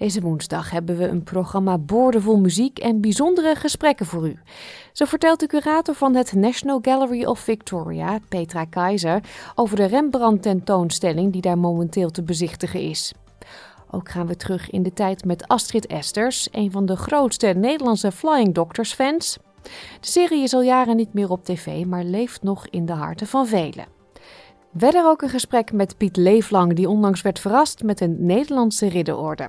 Deze woensdag hebben we een programma boordevol muziek en bijzondere gesprekken voor u. Zo vertelt de curator van het National Gallery of Victoria, Petra Keizer, over de Rembrandt-tentoonstelling die daar momenteel te bezichtigen is. Ook gaan we terug in de tijd met Astrid Esters, een van de grootste Nederlandse Flying Doctors fans. De serie is al jaren niet meer op tv, maar leeft nog in de harten van velen. Verder ook een gesprek met Piet Leeflang, die onlangs werd verrast met een Nederlandse ridderorde.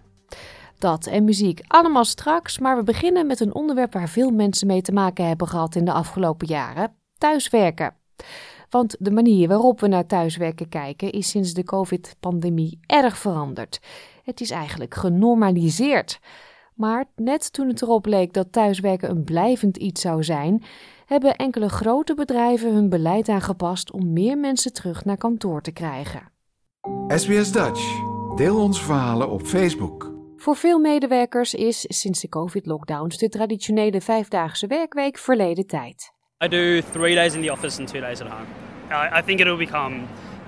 Dat en muziek allemaal straks, maar we beginnen met een onderwerp waar veel mensen mee te maken hebben gehad in de afgelopen jaren: thuiswerken. Want de manier waarop we naar thuiswerken kijken is sinds de COVID-pandemie erg veranderd. Het is eigenlijk genormaliseerd. Maar net toen het erop leek dat thuiswerken een blijvend iets zou zijn, hebben enkele grote bedrijven hun beleid aangepast om meer mensen terug naar kantoor te krijgen. SBS Dutch. Deel onze verhalen op Facebook. Voor veel medewerkers is sinds de COVID-lockdowns de traditionele vijfdaagse werkweek verleden tijd. I do three days in the office and two days at home. I, I think it'll become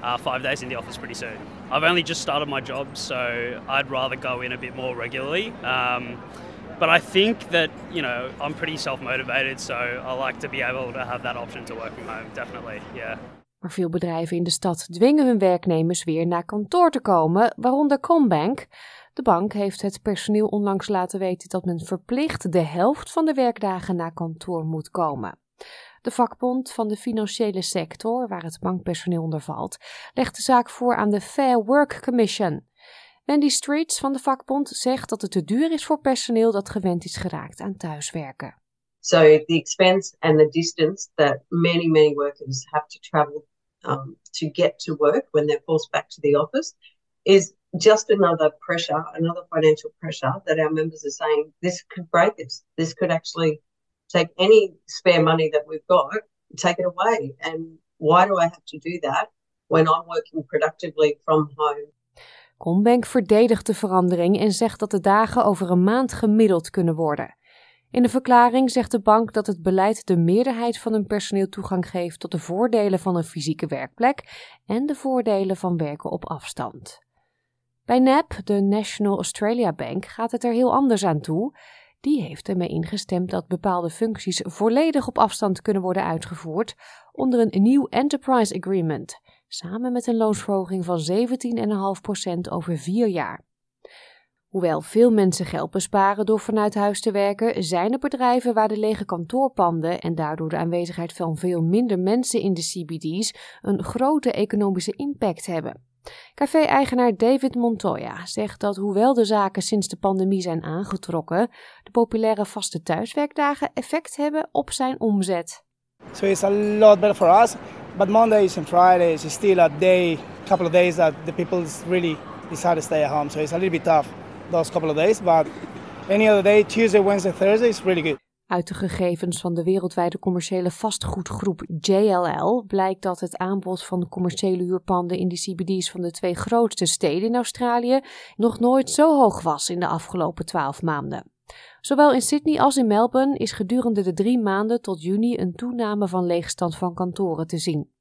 uh, five days in the office pretty soon. I've only just started my job, so I'd rather go in a bit more regularly. Um, but I think that you know I'm pretty self-motivated, so I like to be able to have that option to work from home. Definitely, yeah. Maar veel bedrijven in de stad dwingen hun werknemers weer naar kantoor te komen, waaronder Combank. De bank heeft het personeel onlangs laten weten dat men verplicht de helft van de werkdagen naar kantoor moet komen. De vakbond van de financiële sector, waar het bankpersoneel onder valt, legt de zaak voor aan de Fair Work Commission. Wendy Streets van de vakbond zegt dat het te duur is voor personeel dat gewend is geraakt aan thuiswerken. So the expense and the distance that many, many workers have to travel um, to get to work when they're forced back to the office is just another pressure, another financial pressure that our members are saying this could break us. This could actually take any spare money that we've got, take it away. And why do I have to do that when I'm working productively from home? Combank verdedigt de verandering en zegt dat de dagen over een maand gemiddeld kunnen worden. In de verklaring zegt de bank dat het beleid de meerderheid van hun personeel toegang geeft tot de voordelen van een fysieke werkplek en de voordelen van werken op afstand. Bij NAB, de National Australia Bank, gaat het er heel anders aan toe. Die heeft ermee ingestemd dat bepaalde functies volledig op afstand kunnen worden uitgevoerd onder een nieuw Enterprise Agreement, samen met een loonsverhoging van 17,5% over vier jaar. Hoewel veel mensen geld besparen door vanuit huis te werken, zijn er bedrijven waar de lege kantoorpanden en daardoor de aanwezigheid van veel minder mensen in de CBD's een grote economische impact hebben. Café-eigenaar David Montoya zegt dat hoewel de zaken sinds de pandemie zijn aangetrokken, de populaire vaste thuiswerkdagen effect hebben op zijn omzet. So it's a lot better for us, but Mondays and Fridays is still a day, couple of days that the people really decide to stay at home. So it's a little bit tough those couple of days, but any other day, Tuesday, Wednesday, Thursday is really good. Uit de gegevens van de wereldwijde commerciële vastgoedgroep JLL blijkt dat het aanbod van commerciële huurpanden in de CBD's van de twee grootste steden in Australië nog nooit zo hoog was in de afgelopen twaalf maanden. Zowel in Sydney als in Melbourne is gedurende de drie maanden tot juni een toename van leegstand van kantoren te zien.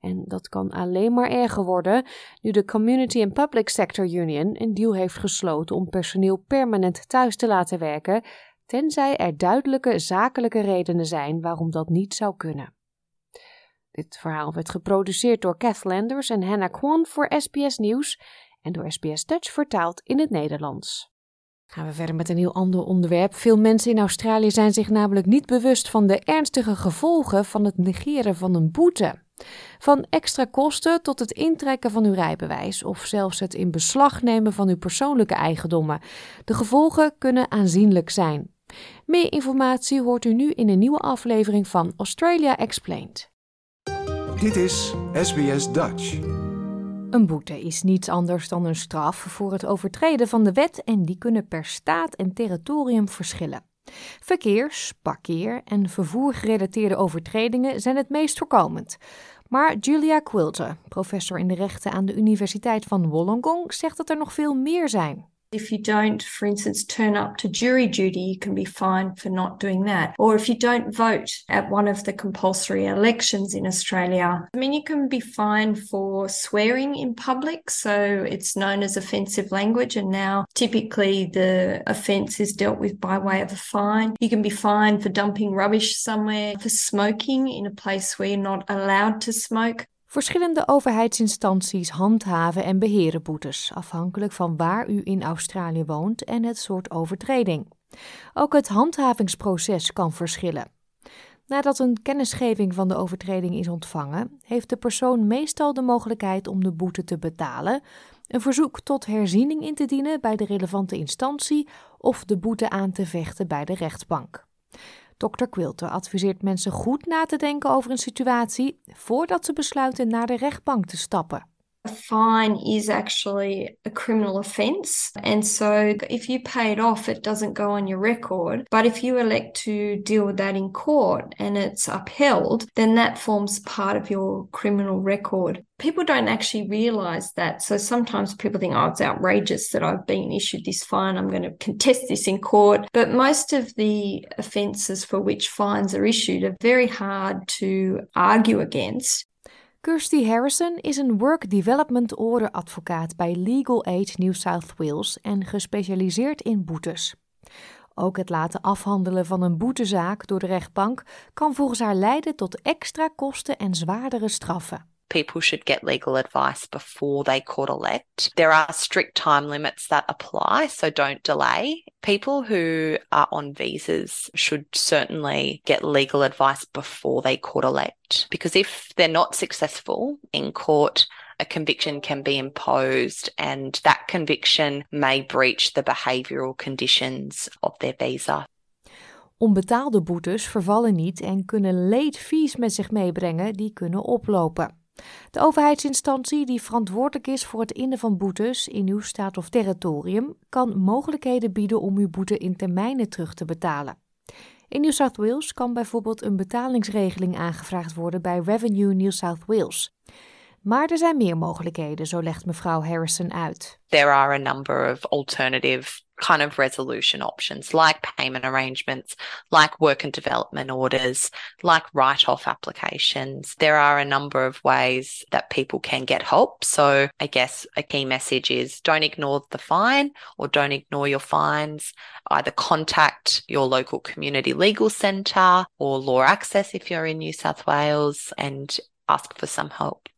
En dat kan alleen maar erger worden nu de Community and Public Sector Union een deal heeft gesloten om personeel permanent thuis te laten werken tenzij er duidelijke zakelijke redenen zijn waarom dat niet zou kunnen. Dit verhaal werd geproduceerd door Kath Landers en Hannah Kwon voor SBS Nieuws en door SBS Dutch vertaald in het Nederlands. Gaan we verder met een heel ander onderwerp. Veel mensen in Australië zijn zich namelijk niet bewust van de ernstige gevolgen van het negeren van een boete. Van extra kosten tot het intrekken van uw rijbewijs of zelfs het in beslag nemen van uw persoonlijke eigendommen. De gevolgen kunnen aanzienlijk zijn. Meer informatie hoort u nu in een nieuwe aflevering van Australia Explained. Dit is SBS Dutch. Een boete is niets anders dan een straf voor het overtreden van de wet en die kunnen per staat en territorium verschillen. Verkeers, parkeer en vervoergerelateerde overtredingen zijn het meest voorkomend. Maar Julia Quilter, professor in de rechten aan de Universiteit van Wollongong, zegt dat er nog veel meer zijn. If you don't, for instance, turn up to jury duty, you can be fined for not doing that. Or if you don't vote at one of the compulsory elections in Australia, I mean, you can be fined for swearing in public. So it's known as offensive language. And now typically the offence is dealt with by way of a fine. You can be fined for dumping rubbish somewhere, for smoking in a place where you're not allowed to smoke. Verschillende overheidsinstanties handhaven en beheren boetes, afhankelijk van waar u in Australië woont en het soort overtreding. Ook het handhavingsproces kan verschillen. Nadat een kennisgeving van de overtreding is ontvangen, heeft de persoon meestal de mogelijkheid om de boete te betalen, een verzoek tot herziening in te dienen bij de relevante instantie of de boete aan te vechten bij de rechtbank. Dr. Quilter adviseert mensen goed na te denken over een situatie voordat ze besluiten naar de rechtbank te stappen. A fine is actually a criminal offence. And so if you pay it off, it doesn't go on your record. But if you elect to deal with that in court and it's upheld, then that forms part of your criminal record. People don't actually realize that. So sometimes people think, oh, it's outrageous that I've been issued this fine. I'm going to contest this in court. But most of the offences for which fines are issued are very hard to argue against. Kirsty Harrison is een Work Development Order advocaat bij Legal Aid New South Wales en gespecialiseerd in boetes. Ook het laten afhandelen van een boetezaak door de rechtbank kan volgens haar leiden tot extra kosten en zwaardere straffen. People should get legal advice before they court elect. There are strict time limits that apply, so don't delay. People who are on visas should certainly get legal advice before they court elect because if they're not successful in court, a conviction can be imposed and that conviction may breach the behavioural conditions of their visa. Onbetaalde boetes vervallen niet en kunnen late fees met zich meebrengen die kunnen oplopen. De overheidsinstantie die verantwoordelijk is voor het innen van boetes in uw staat of territorium kan mogelijkheden bieden om uw boete in termijnen terug te betalen. In New South Wales kan bijvoorbeeld een betalingsregeling aangevraagd worden bij Revenue New South Wales. Maar er zijn meer mogelijkheden, zo legt mevrouw Harrison uit. There are a number of alternative kind of resolution options like payment arrangements, like work and development orders, like write off applications. There are a number of ways that people can get help. So, I guess a key message is don't ignore the fine or don't ignore your fines. Either contact your local community legal centre or Law Access if you're in New South Wales and ask for some help.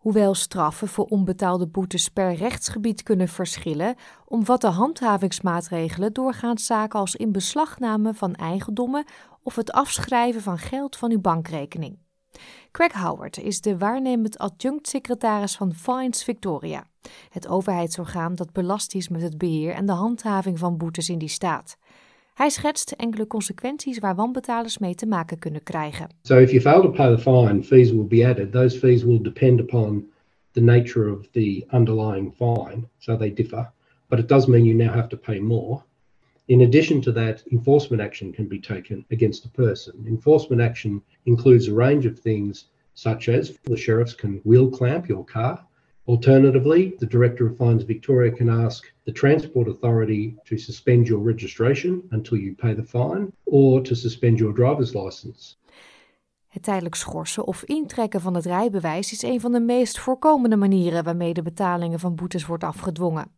Hoewel straffen voor onbetaalde boetes per rechtsgebied kunnen verschillen, omvatten handhavingsmaatregelen doorgaans zaken als inbeslagname van eigendommen of het afschrijven van geld van uw bankrekening. Craig Howard is de waarnemend adjunct-secretaris van Fines Victoria, het overheidsorgaan dat belast is met het beheer en de handhaving van boetes in die staat. Hij schetst enkele consequenties waar wanbetalers mee te maken kunnen krijgen. So if you fail to pay the fine, fees will be added. Those fees will depend upon the nature of the underlying fine, so they differ. But it does mean you now have to pay more. In addition to that, enforcement action can be taken against a person. Enforcement action includes a range of things such as the sheriffs can wheel clamp your car. Alternatively, the Director of Fines Victoria can ask the Transport Authority to suspend your registration until you pay the fine or to suspend your driver's license. Het tijdelijk schorsen of intrekken van het rijbewijs is een van de meest voorkomende manieren waarmee de betalingen van boetes wordt afgedwongen.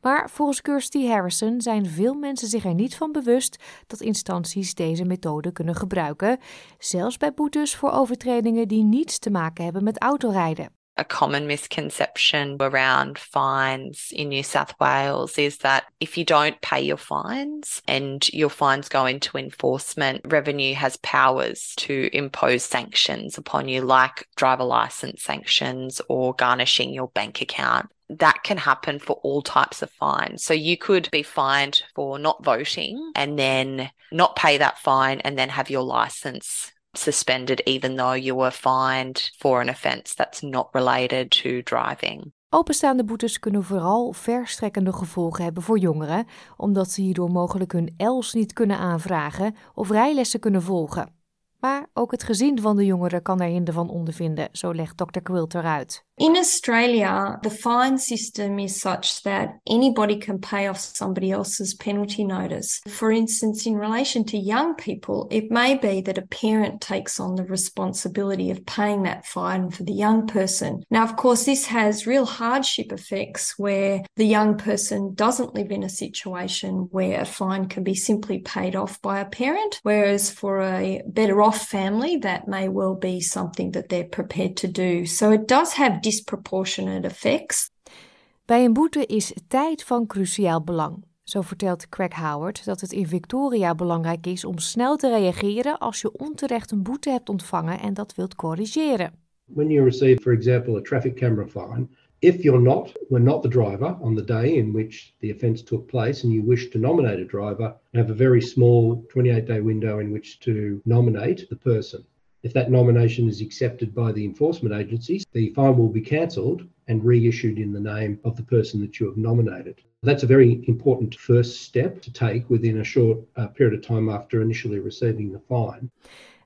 Maar volgens Kirsty Harrison zijn veel mensen zich er niet van bewust dat instanties deze methode kunnen gebruiken, zelfs bij boetes voor overtredingen die niets te maken hebben met autorijden. A common misconception around fines in New South Wales is that if you don't pay your fines and your fines go into enforcement, revenue has powers to impose sanctions upon you, like driver license sanctions or garnishing your bank account that can happen for all types of fines. So you could be fined for not voting and then not pay that fine and then have your license suspended even though you were fined for an offence that's not related to driving. Openstaande boetes kunnen vooral verstrekkende gevolgen hebben voor jongeren, omdat ze hierdoor mogelijk hun ELS niet kunnen aanvragen of rijlessen kunnen volgen. Maar ook het gezin van de jongeren kan er hinder van ondervinden, zo legt Dr. Quilter uit. In Australia, the fine system is such that anybody can pay off somebody else's penalty notice. For instance, in relation to young people, it may be that a parent takes on the responsibility of paying that fine for the young person. Now, of course, this has real hardship effects where the young person doesn't live in a situation where a fine can be simply paid off by a parent, whereas for a better off family, that may well be something that they're prepared to do. So it does have disproportionate effects. Bij een boete is tijd van cruciaal belang. Zo vertelt Craig Howard dat het in Victoria belangrijk is om snel te reageren als je onterecht een boete hebt ontvangen en dat wilt corrigeren. When you receive, for example, a traffic camera fine, if you're not, were not the driver on the day in which the offence took place and you wish to nominate a driver, you have a very small 28 day window in which to nominate the person. If that nomination is accepted by the enforcement agencies, the fine will be cancelled and reissued in the name of the person that you have nominated. That's a very important first step to take within a short uh, period of time after initially receiving the fine.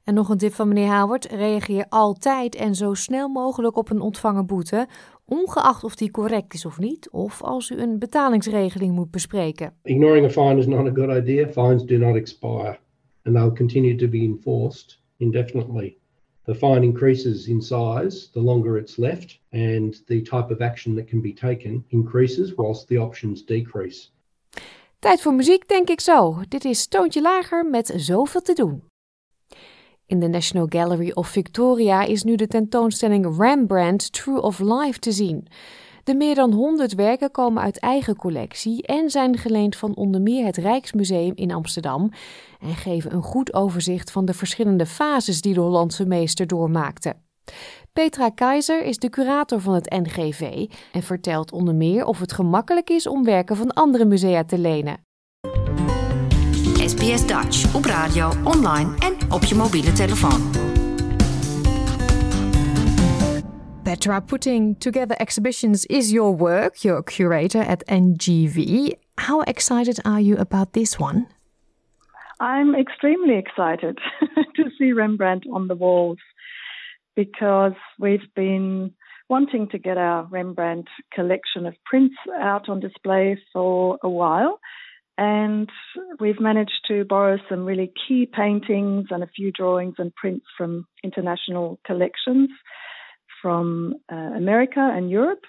En nog een tip van meneer Howard: reageer altijd en zo snel mogelijk op een ontvangen boete, ongeacht of die correct is of niet, of als u een betalingsregeling moet bespreken. Ignoring a fine is not a good idea. Fines do not expire and they'll continue to be enforced indefinitely. The fine increases in size the longer it's left, and the type of action that can be taken increases whilst the options decrease. Tijd voor muziek, denk ik zo. Dit is Toontje Lager met zoveel te doen. In de National Gallery of Victoria is nu de tentoonstelling Rembrandt True of Life te zien. De meer dan 100 werken komen uit eigen collectie en zijn geleend van onder meer het Rijksmuseum in Amsterdam en geven een goed overzicht van de verschillende fases die de Hollandse meester doormaakte. Petra Keizer is de curator van het NGV en vertelt onder meer of het gemakkelijk is om werken van andere musea te lenen. SBS Dutch op radio, online en op je mobiele telefoon. Petra, putting together exhibitions is your work. You're a curator at NGV. How excited are you about this one? I'm extremely excited to see Rembrandt on the walls because we've been wanting to get our Rembrandt collection of prints out on display for a while. And we've managed to borrow some really key paintings and a few drawings and prints from international collections from uh, America and Europe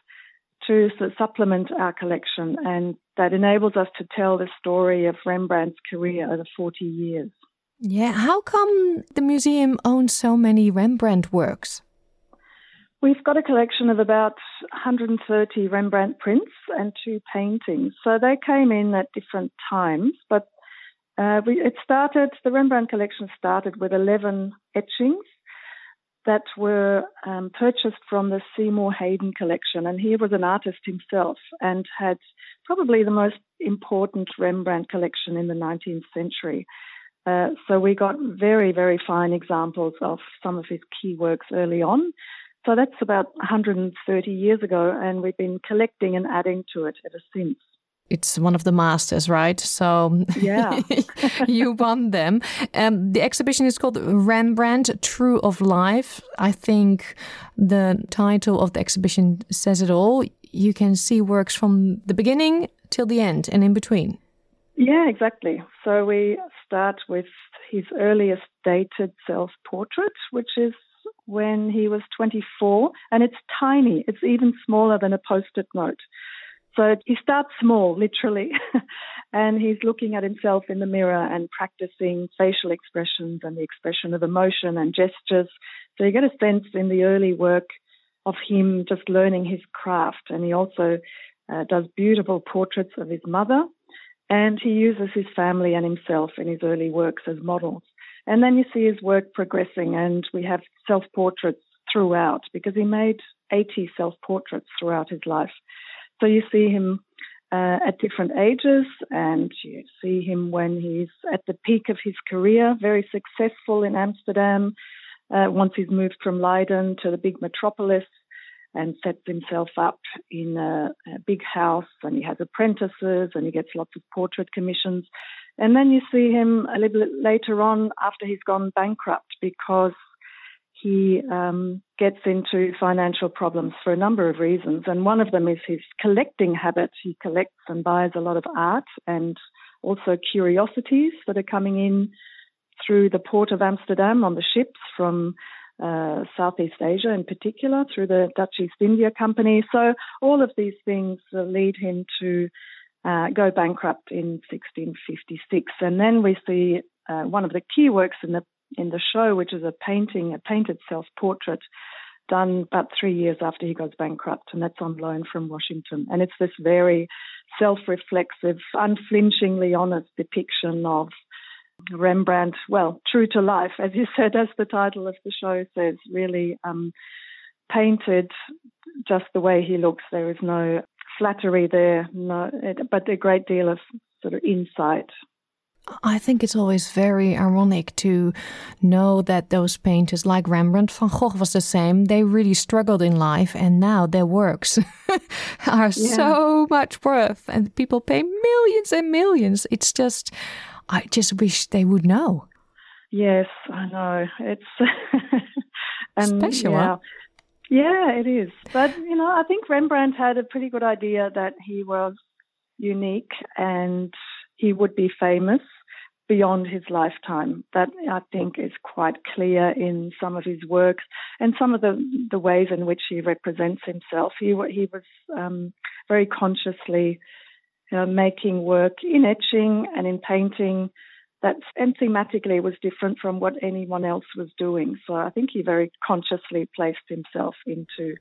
to supplement our collection, and that enables us to tell the story of Rembrandt's career over 40 years. Yeah, how come the museum owns so many Rembrandt works? We've got a collection of about 130 Rembrandt prints and two paintings. So they came in at different times, but uh, we, it started, the Rembrandt collection started with 11 etchings that were um, purchased from the Seymour Hayden collection. And he was an artist himself and had probably the most important Rembrandt collection in the 19th century. Uh, so we got very, very fine examples of some of his key works early on. So that's about 130 years ago, and we've been collecting and adding to it ever since it's one of the masters, right? So yeah, you won them. Um, the exhibition is called Rembrandt: True of Life. I think the title of the exhibition says it all. You can see works from the beginning till the end and in between. Yeah, exactly. So we start with his earliest dated self-portrait, which is when he was 24, and it's tiny. It's even smaller than a post-it note. So he starts small, literally, and he's looking at himself in the mirror and practicing facial expressions and the expression of emotion and gestures. So you get a sense in the early work of him just learning his craft. And he also uh, does beautiful portraits of his mother. And he uses his family and himself in his early works as models. And then you see his work progressing, and we have self portraits throughout because he made 80 self portraits throughout his life. So you see him uh, at different ages, and you see him when he's at the peak of his career, very successful in Amsterdam. Uh, once he's moved from Leiden to the big metropolis and sets himself up in a, a big house, and he has apprentices, and he gets lots of portrait commissions. And then you see him a little bit later on after he's gone bankrupt because he um, gets into financial problems for a number of reasons. And one of them is his collecting habit. He collects and buys a lot of art and also curiosities that are coming in through the port of Amsterdam on the ships from uh, Southeast Asia in particular, through the Dutch East India Company. So all of these things lead him to uh, go bankrupt in 1656. And then we see uh, one of the key works in the in the show, which is a painting, a painted self portrait done about three years after he goes bankrupt, and that's on loan from Washington. And it's this very self reflexive, unflinchingly honest depiction of Rembrandt, well, true to life, as you said, as the title of the show says, really um, painted just the way he looks. There is no flattery there, no, but a great deal of sort of insight I think it's always very ironic to know that those painters, like Rembrandt, Van Gogh was the same. They really struggled in life, and now their works are yeah. so much worth, and people pay millions and millions. It's just, I just wish they would know. Yes, I know. It's and, special. Yeah. Yeah, it is. But you know, I think Rembrandt had a pretty good idea that he was unique and he would be famous beyond his lifetime. That I think is quite clear in some of his works and some of the the ways in which he represents himself. He he was um, very consciously uh, making work in etching and in painting that and thematically was different from what anyone else was doing. So I think he very consciously placed himself into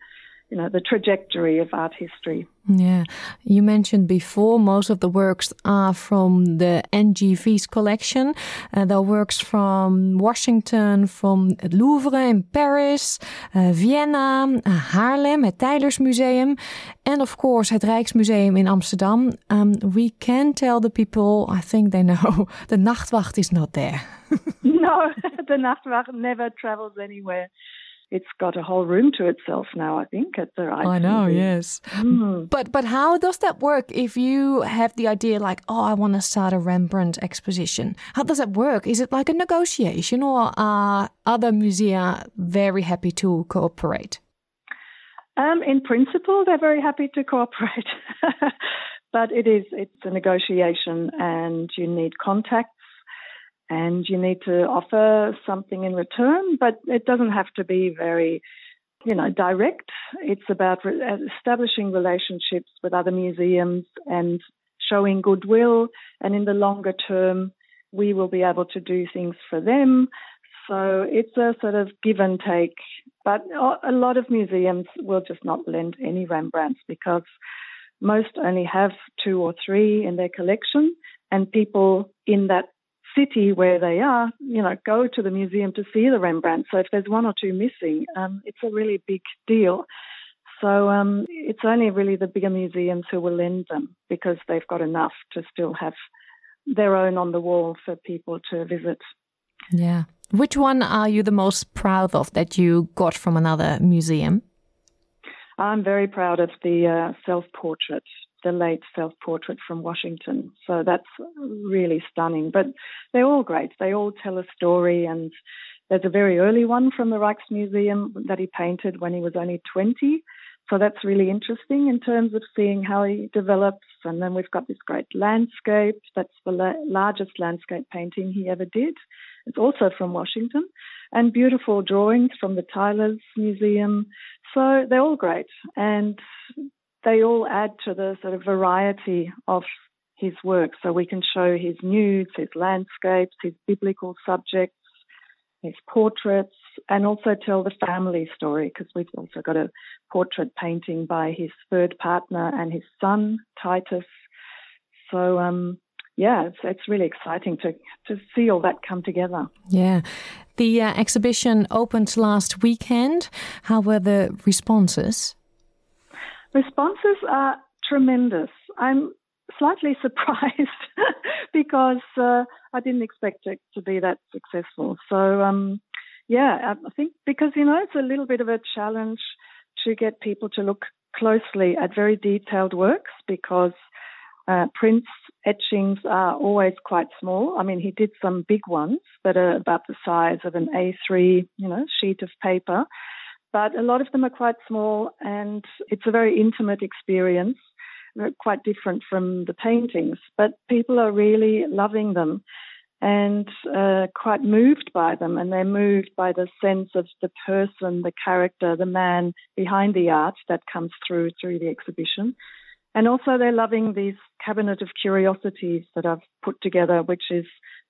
you know the trajectory of art history. Yeah, you mentioned before most of the works are from the NGV's collection. Uh, there are works from Washington, from het Louvre in Paris, uh, Vienna, uh, Haarlem, het Tijlersmuseum, and of course het Rijksmuseum in Amsterdam. Um, we can tell the people, I think they know, the Nachtwacht is not there. no, the Nachtwacht never travels anywhere it's got a whole room to itself now. I think at the right. I know, yes. Mm. But but how does that work? If you have the idea, like, oh, I want to start a Rembrandt exposition, how does that work? Is it like a negotiation, or are other musea very happy to cooperate? Um, in principle, they're very happy to cooperate. but it is it's a negotiation, and you need contacts and you need to offer something in return, but it doesn't have to be very, you know, direct. It's about re- establishing relationships with other museums and showing goodwill. And in the longer term, we will be able to do things for them. So it's a sort of give and take. But a lot of museums will just not lend any Rembrandts because most only have two or three in their collection, and people in that city where they are, you know, go to the museum to see the Rembrandt. So if there's one or two missing, um, it's a really big deal. So um, it's only really the bigger museums who will lend them because they've got enough to still have their own on the wall for people to visit. Yeah. Which one are you the most proud of that you got from another museum? I'm very proud of the uh, self portrait the late self portrait from Washington. So that's really stunning. But they're all great. They all tell a story. And there's a very early one from the Rijksmuseum that he painted when he was only 20. So that's really interesting in terms of seeing how he develops. And then we've got this great landscape. That's the la- largest landscape painting he ever did. It's also from Washington. And beautiful drawings from the Tyler's Museum. So they're all great. And they all add to the sort of variety of his work. So we can show his nudes, his landscapes, his biblical subjects, his portraits, and also tell the family story because we've also got a portrait painting by his third partner and his son Titus. So um, yeah, it's it's really exciting to to see all that come together. Yeah, the uh, exhibition opened last weekend. How were the responses? Responses are tremendous. I'm slightly surprised because uh, I didn't expect it to be that successful. So, um, yeah, I think because, you know, it's a little bit of a challenge to get people to look closely at very detailed works because uh, Prince etchings are always quite small. I mean, he did some big ones that are about the size of an A3, you know, sheet of paper, but a lot of them are quite small and it's a very intimate experience quite different from the paintings, but people are really loving them and uh, quite moved by them. And they're moved by the sense of the person, the character, the man behind the art that comes through through the exhibition. And also, they're loving these cabinet of curiosities that I've put together, which is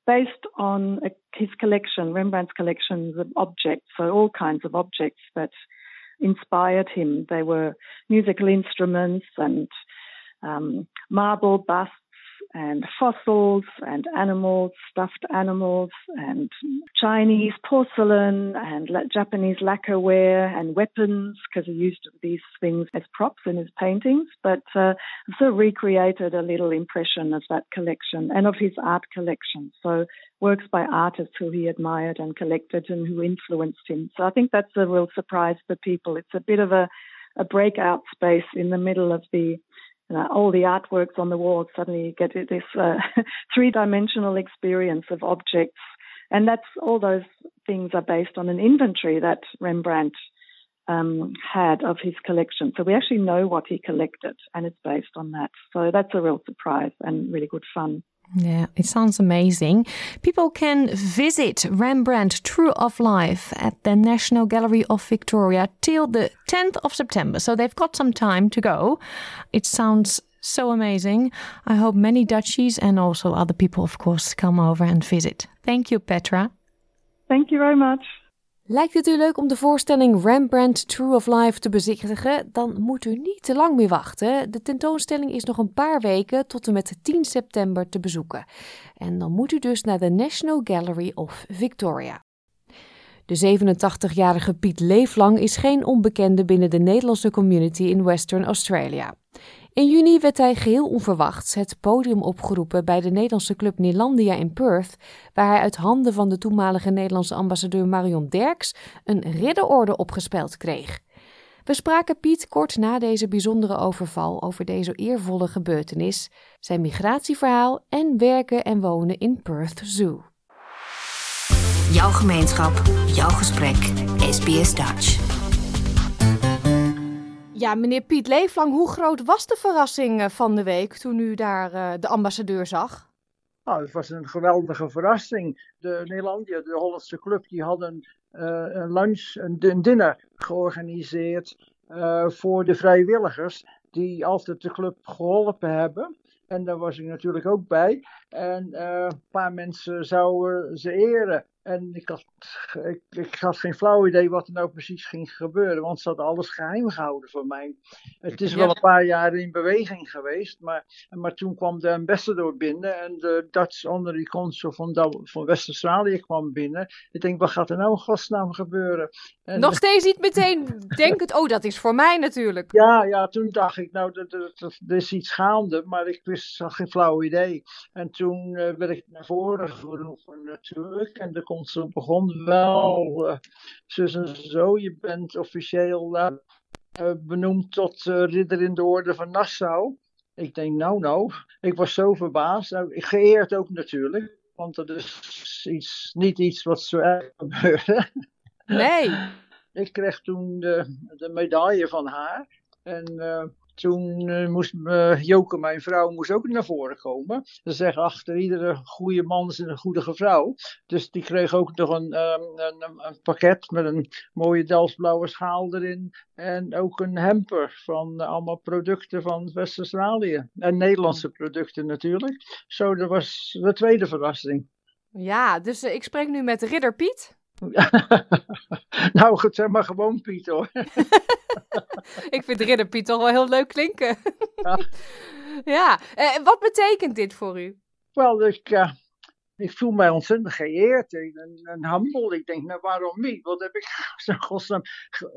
based on his collection, Rembrandt's collections of objects, so all kinds of objects that inspired him. They were musical instruments and um, marble busts and fossils and animals, stuffed animals, and Chinese porcelain and Japanese lacquerware and weapons because he used these things as props in his paintings. But uh, of recreated a little impression of that collection and of his art collection. So works by artists who he admired and collected and who influenced him. So I think that's a real surprise for people. It's a bit of a, a breakout space in the middle of the uh, all the artworks on the walls, suddenly get this uh, three dimensional experience of objects. And that's all those things are based on an inventory that Rembrandt um, had of his collection. So we actually know what he collected, and it's based on that. So that's a real surprise and really good fun. Yeah, it sounds amazing. People can visit Rembrandt True of Life at the National Gallery of Victoria till the 10th of September. So they've got some time to go. It sounds so amazing. I hope many Dutchies and also other people, of course, come over and visit. Thank you, Petra. Thank you very much. Lijkt het u leuk om de voorstelling Rembrandt True of Life te bezichtigen? Dan moet u niet te lang meer wachten. De tentoonstelling is nog een paar weken tot en met 10 september te bezoeken. En dan moet u dus naar de National Gallery of Victoria. De 87-jarige Piet Leeflang is geen onbekende binnen de Nederlandse community in Western Australia. In juni werd hij geheel onverwachts het podium opgeroepen bij de Nederlandse club Nelandia in Perth, waar hij uit handen van de toenmalige Nederlandse ambassadeur Marion Derks een ridderorde opgespeld kreeg. We spraken Piet kort na deze bijzondere overval over deze eervolle gebeurtenis, zijn migratieverhaal en werken en wonen in Perth Zoo. Jouw gemeenschap, jouw gesprek, SBS Dutch. Ja, meneer Piet Leeflang, hoe groot was de verrassing eh, van de week toen u daar uh, de ambassadeur zag? Nou, het was een geweldige verrassing. De Nederlandia, de Hollandse club, die hadden uh, een lunch, een, een dinner georganiseerd voor de vrijwilligers die altijd de club geholpen hebben. En daar was ik natuurlijk ook bij. En een paar mensen zouden ze eren. En ik had, ik, ik, had geen flauw idee wat er nou precies ging gebeuren, want ze hadden alles geheim gehouden voor mij. Het is wel een paar jaar in beweging geweest, maar, maar toen kwam de ambassador binnen en de Dutch honorary consul van, van West-Australië kwam binnen. Ik denk, wat gaat er nou in godsnaam gebeuren? En, Nog steeds niet meteen het, oh dat is voor mij natuurlijk. Ja, ja toen dacht ik, nou er is iets gaande, maar ik wist, had geen flauw idee. En toen uh, werd ik naar voren geroepen natuurlijk en de ze begon wel, uh, zus en zo, je bent officieel uh, benoemd tot ridder in de orde van Nassau. Ik denk, nou, nou, ik was zo verbaasd. Nou, geëerd ook natuurlijk, want dat is iets, niet iets wat zo erg gebeurde. Nee. ik kreeg toen de, de medaille van haar. En toen uh, moest uh, Joke, mijn vrouw, moest ook naar voren komen. Ze zeggen, achter iedere goede man is een goede vrouw. Dus die kreeg ook nog een, um, een, pakket met een mooie Delftsblauwe schaal erin. En ook een hamper van allemaal producten van West-Australië. En Nederlandse producten natuurlijk. Zo, dat was de tweede verrassing. Ja, dus ik spreek nu met Ridder Piet. nou, het zeg maar gewoon Piet hoor. ik vind Ridder Piet toch wel heel leuk klinken. ja. ja. Eh, wat betekent dit voor u? Wel, ik, uh, ik voel mij ontzettend geëerd en, en humble. Ik denk, nou waarom niet? Wat heb ik godsnaam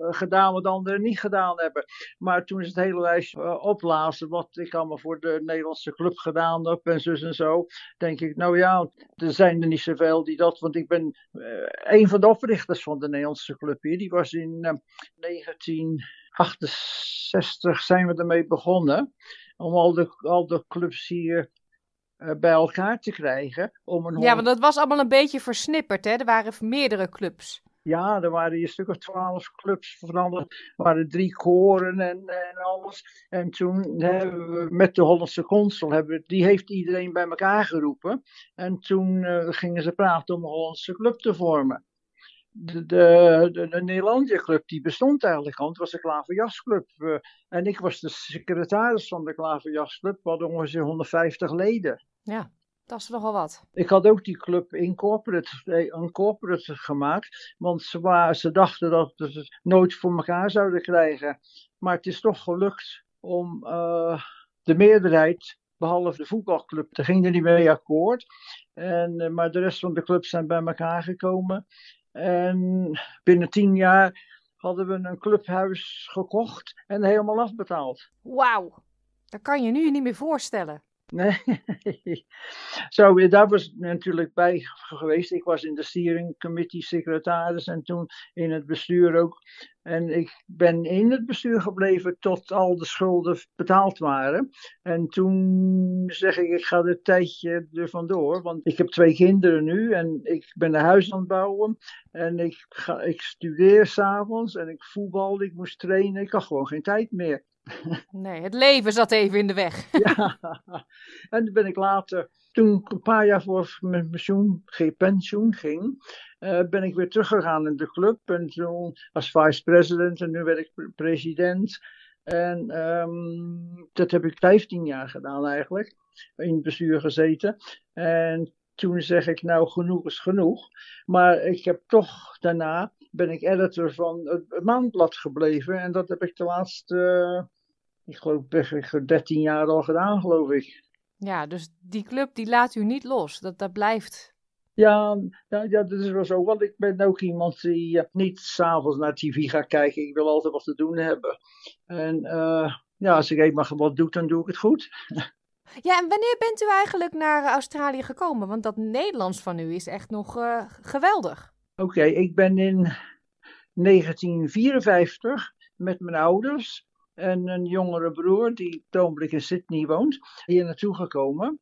gedaan wat anderen niet gedaan hebben? Maar toen is het hele lijstje uh, oplazen wat ik allemaal voor de Nederlandse club gedaan heb en zo en zo. Denk ik, nou ja, er zijn er niet zoveel die dat, want ik ben uh, een van de oprichters van de Nederlandse club hier. Die was in uh, 1968 zijn we ermee begonnen. Om al de, al de clubs hier eh, bij elkaar te krijgen. Om een ja, want dat was allemaal een beetje versnipperd, hè? Er waren meerdere clubs. Ja, er waren hier een stuk of twaalf clubs veranderd. Er waren drie koren en, en alles. En toen hebben we met de Hollandse consul, hebben, die heeft iedereen bij elkaar geroepen. En toen uh, gingen ze praten om een Hollandse club te vormen. De, de, de, de Nederlandia Club die bestond eigenlijk al. Het was de Klaverjasclub. Uh, en ik was de secretaris van de Klaverjasclub. We hadden ongeveer 150 leden. Ja, dat is nogal wat. Ik had ook die club incorporate, incorporate gemaakt, want ze, waren, ze dachten dat ze het nooit voor elkaar zouden krijgen. Maar het is toch gelukt om uh, de meerderheid, behalve de voetbalclub, daar ging er niet mee akkoord. En, uh, maar de rest van de clubs zijn bij elkaar gekomen. En binnen tien jaar hadden we een clubhuis gekocht en helemaal afbetaald. Wauw, dat kan je nu niet meer voorstellen. Nee, zo, daar was natuurlijk bij geweest. Ik was in de steering committee secretaris en toen in het bestuur ook. En ik ben in het bestuur gebleven tot al de schulden betaald waren. En toen zeg ik, ik ga een tijdje er vandoor. Want ik heb twee kinderen nu en ik ben een huis aan het bouwen. En ik, ga, ik studeer s'avonds en ik voetbal, ik moest trainen. Ik had gewoon geen tijd meer. Nee, het leven zat even in de weg. ja, en toen ben ik later, toen ik een paar jaar voor mijn pensioen, ging, uh, ben ik weer teruggegaan in de club. En toen als vice-president en nu werd ik president. En um, dat heb ik 15 jaar gedaan eigenlijk, in het bestuur gezeten. En toen zeg ik, nou genoeg is genoeg. Maar ik heb toch daarna ben ik editor van het Maandblad gebleven. En dat heb ik de laatste, uh, ik geloof, 13 jaar al gedaan, geloof ik. Ja, dus die club die laat u niet los. Dat, dat blijft. Ja, ja, ja, dat is wel zo. Want ik ben ook iemand die uh, niet s'avonds naar tv gaat kijken. Ik wil altijd wat te doen hebben. En uh, ja, als ik eenmaal wat doe, dan doe ik het goed. Ja, en wanneer bent u eigenlijk naar Australië gekomen? Want dat Nederlands van u is echt nog uh, geweldig. Oké, okay, ik ben in 1954 met mijn ouders en een jongere broer die toonblik in Sydney woont, hier naartoe gekomen.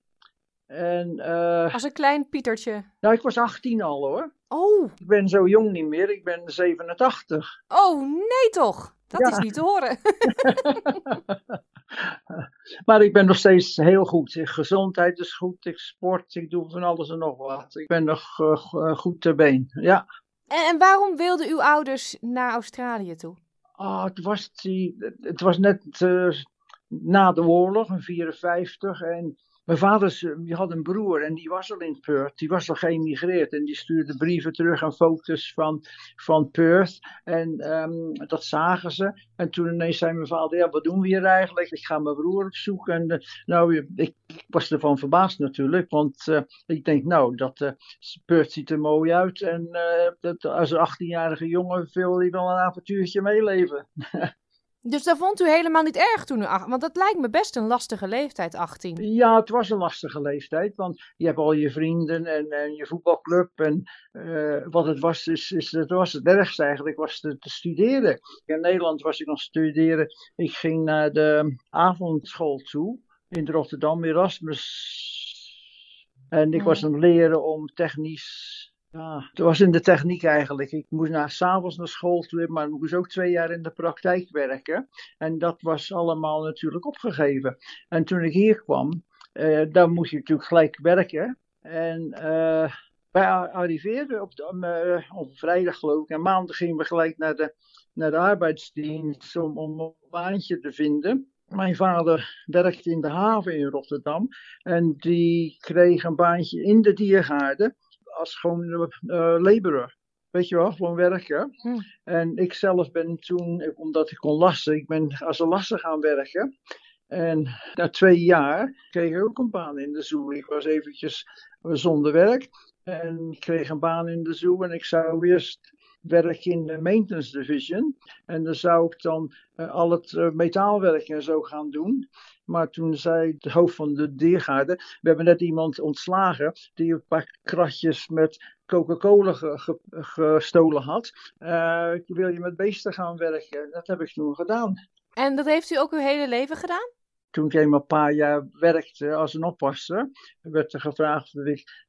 En, uh, Als een klein Pietertje. Nou, ik was 18 al hoor. Oh. Ik ben zo jong niet meer, ik ben 87. Oh, nee toch? Dat ja. is niet te horen. maar ik ben nog steeds heel goed. Gezondheid is goed, ik sport, ik doe van alles en nog wat. Ik ben nog uh, goed ter been, ja. En, en, waarom wilden uw ouders naar Australië toe? Oh, het, was die, het was net uh, na de oorlog, in 54. En mijn vader die had een broer en die was al in Perth. Die was al geëmigreerd en die stuurde brieven terug aan foto's van, van Perth. En um, dat zagen ze. En toen ineens zei mijn vader, ja, wat doen we hier eigenlijk? Ik ga mijn broer opzoeken. En uh, nou, ik, ik, was ervan verbaasd natuurlijk. Want uh, ik denk, nou, dat uh, Perth ziet er mooi uit. En dat, als een 18-jarige jongen wil hij wel een avontuurtje meeleven. Dus dat vond u helemaal niet erg toen u Want dat lijkt me best een lastige leeftijd, 18. Ja, het was een lastige leeftijd. Want je hebt al je vrienden en, en je voetbalclub. En uh, wat het was, is, is, het was het ergste eigenlijk, was te, te, studeren. In Nederland was ik nog studeren. Ik ging naar de avondschool toe in Rotterdam, Erasmus. En ik was aan het leren om technisch ja, het was in de techniek eigenlijk. Ik moest na, s'avonds naar school toe, maar ik moest ook twee jaar in de praktijk werken. En dat was allemaal natuurlijk opgegeven. En toen ik hier kwam, uh, dan moest je natuurlijk gelijk werken. En uh, wij arriveerden op, de, uh, op vrijdag geloof ik. En maandag gingen we gelijk naar de, naar de arbeidsdienst om, om een baantje te vinden. Mijn vader werkte in de haven in Rotterdam. En die kreeg een baantje in de diergaarden als gewoon uh, laborer. Weet je wel, gewoon werken. En ik zelf ben toen, omdat ik kon lassen, ik ben als een lasser gaan werken. En na twee jaar kreeg ik ook een baan in de zoo. Ik was eventjes zonder werk. En ik kreeg een baan in de zoo en ik zou eerst werken in de maintenance division. En dan zou ik dan uh, al het uh, metaalwerk en zo gaan doen. Maar toen zei de hoofd van de diergaarde, we hebben net iemand ontslagen die een paar kratjes met Coca-Cola ge, ge, gestolen had. Uh, wil je met beesten gaan werken? Dat heb ik toen gedaan. En dat heeft u ook uw hele leven gedaan? Toen ik eenmaal een paar jaar werkte als een oppasser, werd er gevraagd of ik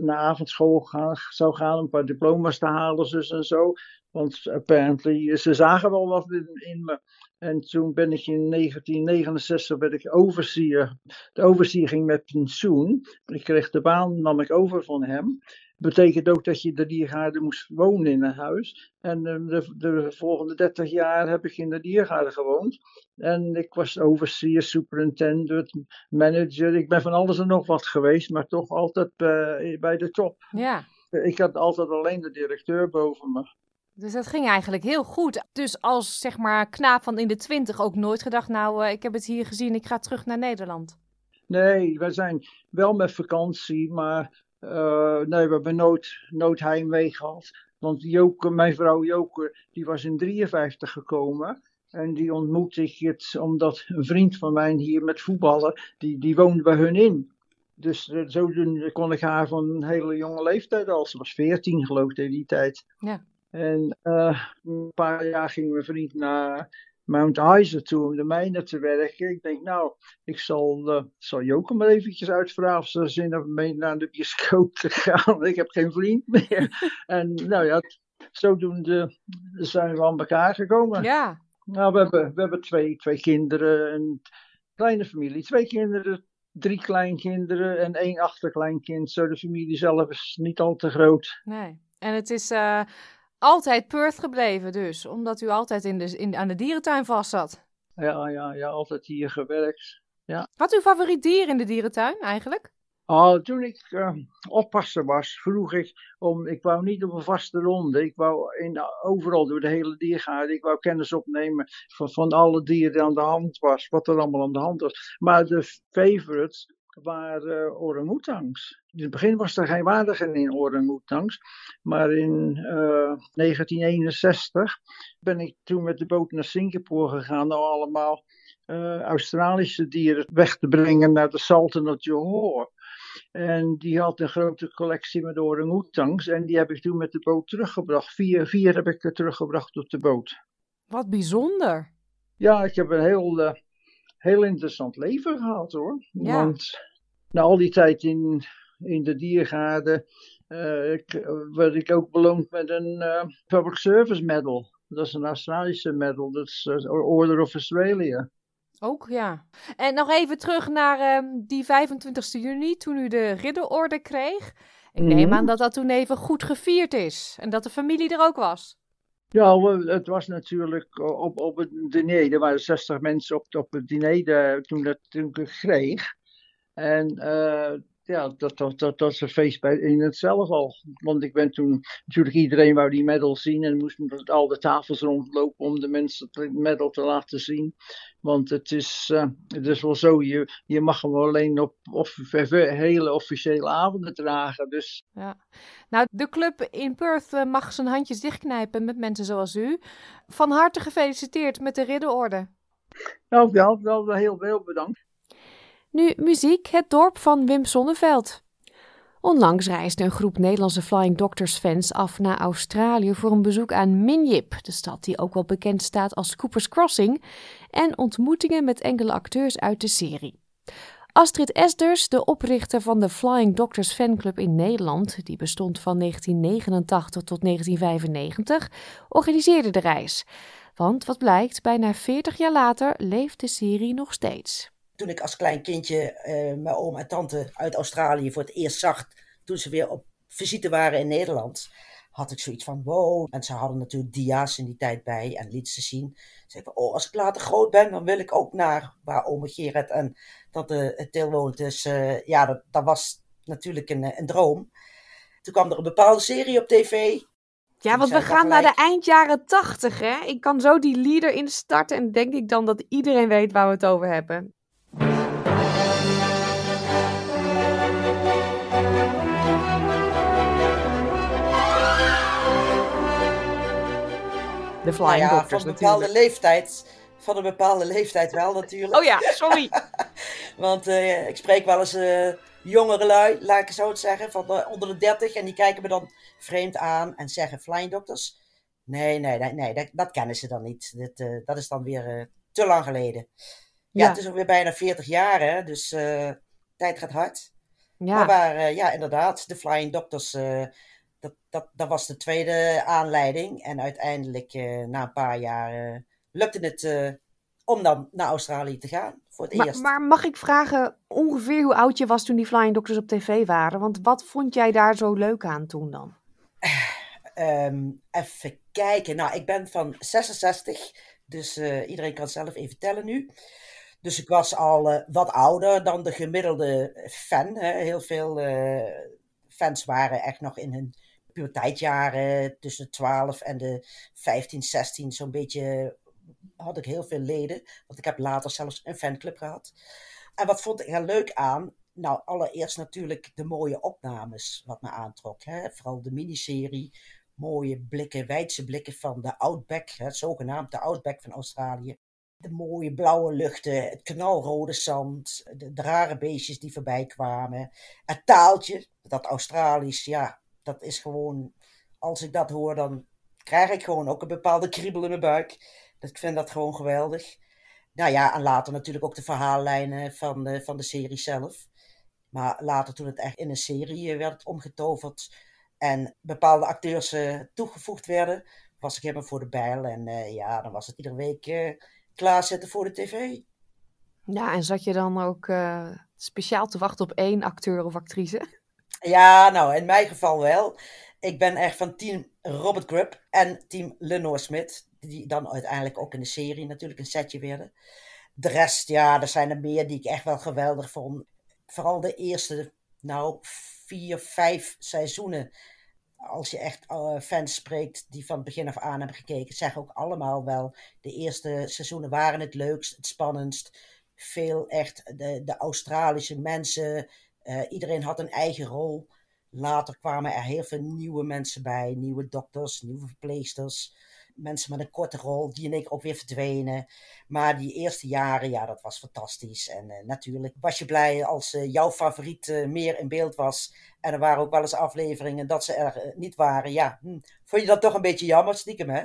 naar avondschool gaan, zou gaan, een paar diploma's te halen, dus en zo. Want apparently, ze zagen wel wat in, me. En toen ben ik in 1969 ben ik overseer. De overseer ging met pensioen. Ik kreeg de baan, nam ik over van hem betekent ook dat je de diergaarde moest wonen in een huis. En de, de, volgende 30 jaar heb ik in de diergaarde gewoond. En ik was overseer, superintendent, manager. Ik ben van alles en nog wat geweest, maar toch altijd uh, bij de top. Ja. Ik had altijd alleen de directeur boven me. Dus dat ging eigenlijk heel goed. Dus als zeg maar knaap van in de twintig ook nooit gedacht, nou uh, ik heb het hier gezien, ik ga terug naar Nederland. Nee, wij zijn wel met vakantie, maar uh, nee, we hebben nooit, nooit heimwee gehad. Want Joke, mijn vrouw Joke, die was in 53 gekomen. En die ontmoette ik het omdat een vriend van mij hier met voetballen, die, die woonde bij hun in. Dus uh, zodoende kon ik haar van een hele jonge leeftijd al. Ze was 14 geloof ik in die tijd. Ja. En uh, een paar jaar ging mijn vriend naar Mount Isa toe om de mijnen te werken. Ik denk, nou, ik zal, uh, zal Joke maar eventjes uitvragen of ze zin hebben mee naar de bioscoop te gaan. ik heb geen vriend meer. en nou ja, zodoende zijn we aan elkaar gekomen. Ja. Nou, we hebben, we hebben twee, twee kinderen, een kleine familie. Twee kinderen, drie kleinkinderen en één achterkleinkind. Zo, de familie zelf is niet al te groot. Nee. En het is... Uh altijd Perth gebleven dus, omdat u altijd in de, in, aan de dierentuin vast zat. Ja, ja, ja, altijd hier gewerkt. Ja. Had u favoriet dier in de dierentuin eigenlijk? Oh, toen ik uh, oppasser was, vroeg ik om, ik wou niet op een vaste ronde. Ik wou in, overal door de hele diergaarde, ik wou kennis opnemen van, van alle dieren die aan de hand was, wat er allemaal aan de hand was. Maar de favorites waren uh, orang-oetangs. In het begin was er geen waardige in orang-oetangs. Maar in uh, 1961 ben ik toen met de boot naar Singapore gegaan. om allemaal uh, Australische dieren weg te brengen naar de Sultan of Johor. En die had een grote collectie met orang-oetangs. En die heb ik toen met de boot teruggebracht. Vier, vier heb ik er teruggebracht op de boot. Wat bijzonder. Ja, ik heb een heel, uh, heel interessant leven gehad hoor. Ja. Want na al die tijd in, in de diergaarde uh, ik, werd ik ook beloond met een uh, Public Service Medal. Dat is een Australische medal, dat is uh, Order of Australia. Ook ja. En nog even terug naar uh, die 25 juni, toen u de ridderorde kreeg. Ik neem Mhm. aan dat dat toen even goed gevierd is en dat de familie er ook was. Ja, het was natuurlijk op, op het diner. Er waren 60 mensen op, op het diner de- toen, dat, toen ik het kreeg. En eh, ja, dat, dat, dat, dat is een feest bij, in het zelf al. Want ik ben toen, natuurlijk iedereen wou die medal zien en moest met al de tafels rondlopen om de mensen de medal te laten zien. Want het is, eh, het is wel zo, je, je mag hem alleen op, op hele officiële avonden dragen. Dus Ja. Nou, de club in Perth eh, mag zijn handjes dichtknijpen met mensen zoals u. Van harte gefeliciteerd met de ridderorde. nou, wel, wel heel, heel bedankt. Nu muziek, het dorp van Wim Sonneveld. Onlangs reisde een groep Nederlandse Flying Doctors fans af naar Australië voor een bezoek aan Minjip, de stad die ook wel bekend staat als Cooper's Crossing, en ontmoetingen met enkele acteurs uit de serie. Astrid Esders, de oprichter van de Flying Doctors fanclub in Nederland, die bestond van 1989 tot 1995, organiseerde de reis. Want wat blijkt, bijna 40 jaar later leeft de serie nog steeds. Toen ik als klein kindje eh, mijn oom en tante uit Australië voor het eerst zag, toen ze weer op visite waren in Nederland, had ik zoiets van wow. En ze hadden natuurlijk dia's in die tijd bij en lieten ze zien. Zei ik, oh, als ik later groot ben, dan wil ik ook naar waar ome Gerrit en tante Til woont. Dus eh, ja, dat, dat was natuurlijk een, een droom. Toen kwam er een bepaalde serie op tv. Ja, want we gaan naar de eind jaren tachtig, hè? Ik kan zo die leader instarten en denk ik dan dat iedereen weet waar we het over hebben. De Flying Nou ja, Doctors van een bepaalde natuurlijk. leeftijd. Van een bepaalde leeftijd wel natuurlijk. Oh ja, sorry. Want eh, ik spreek wel eens eh, jongere lui, laat ik het zo het zeggen, van eh, onder de 30. En die kijken me dan vreemd aan en zeggen Flying Doctors. Nee, nee, nee, nee dat, dat kennen ze dan niet. Eh, dat is dan weer te lang geleden. Ja, Ja. het is ook weer bijna 40 jaar, hè, dus tijd gaat hard. Ja. Maar waar, ja, inderdaad, de Flying Doctors, dat, dat, dat was de tweede aanleiding. En uiteindelijk, eh, na een paar jaar, eh, lukte het eh, om dan naar Australië te gaan. Voor het Maar, eerst. maar mag ik vragen ongeveer hoe oud je was toen die Flying Doctors op tv waren? Want wat vond jij daar zo leuk aan toen dan? Ehm, even kijken. Nou, ik ben van 66, dus iedereen kan zelf even tellen nu. Dus ik was al wat ouder dan de gemiddelde fan. Hè. Heel veel fans waren echt nog in hun puberteitjaren, tussen de 12 en de 15, 16, zo'n beetje had ik heel veel leden. Want ik heb later zelfs een fanclub gehad. En wat vond ik er leuk aan? Nou, allereerst natuurlijk de mooie opnames, wat me aantrok. Hè? Vooral de miniserie. Mooie blikken, wijdse blikken van de Outback, hè, zogenaamd de Outback van Australië. De mooie blauwe luchten, het knalrode zand, de, de rare beestjes die voorbij kwamen. Het taaltje, dat Australisch, ja, dat is gewoon, als ik dat hoor, dan krijg ik gewoon ook een bepaalde kriebel in mijn buik. Ik vind dat gewoon geweldig. Nou ja, en later natuurlijk ook de verhaallijnen van de, van de serie zelf. Maar later, toen het echt in een serie eh, werd omgetoverd en bepaalde acteurs eh, toegevoegd werden, was ik helemaal voor de bijl. En eh, ja, dan was het iedere week klaarzetten voor de tv. Ja, en zat je dan ook speciaal te wachten op één acteur of actrice? Ja, nou, in mijn geval wel. Ik ben echt van team Robert Grubb en team Lenore Smith, die dan uiteindelijk ook in de serie natuurlijk een setje werden. De rest, ja, er zijn er meer die ik echt wel geweldig vond. Vooral de eerste, nou, vier, vijf seizoenen. Als je echt eh, fans spreekt die van het begin af aan hebben gekeken, zeggen ook allemaal wel. De eerste seizoenen waren het leukst, het spannendst. Veel echt de, de Australische mensen. Eh, iedereen had een eigen rol. Later kwamen er heel veel nieuwe mensen bij. Nieuwe dokters, nieuwe verpleegsters. Mensen met een korte rol, die in één keer ook weer verdwenen. Maar die eerste jaren, ja, dat was fantastisch. En eh, natuurlijk was je blij als eh, jouw favoriet meer in beeld was. En er waren ook wel eens afleveringen dat ze er niet waren. Ja, hm, vond je dat toch een beetje jammer, stiekem, hè?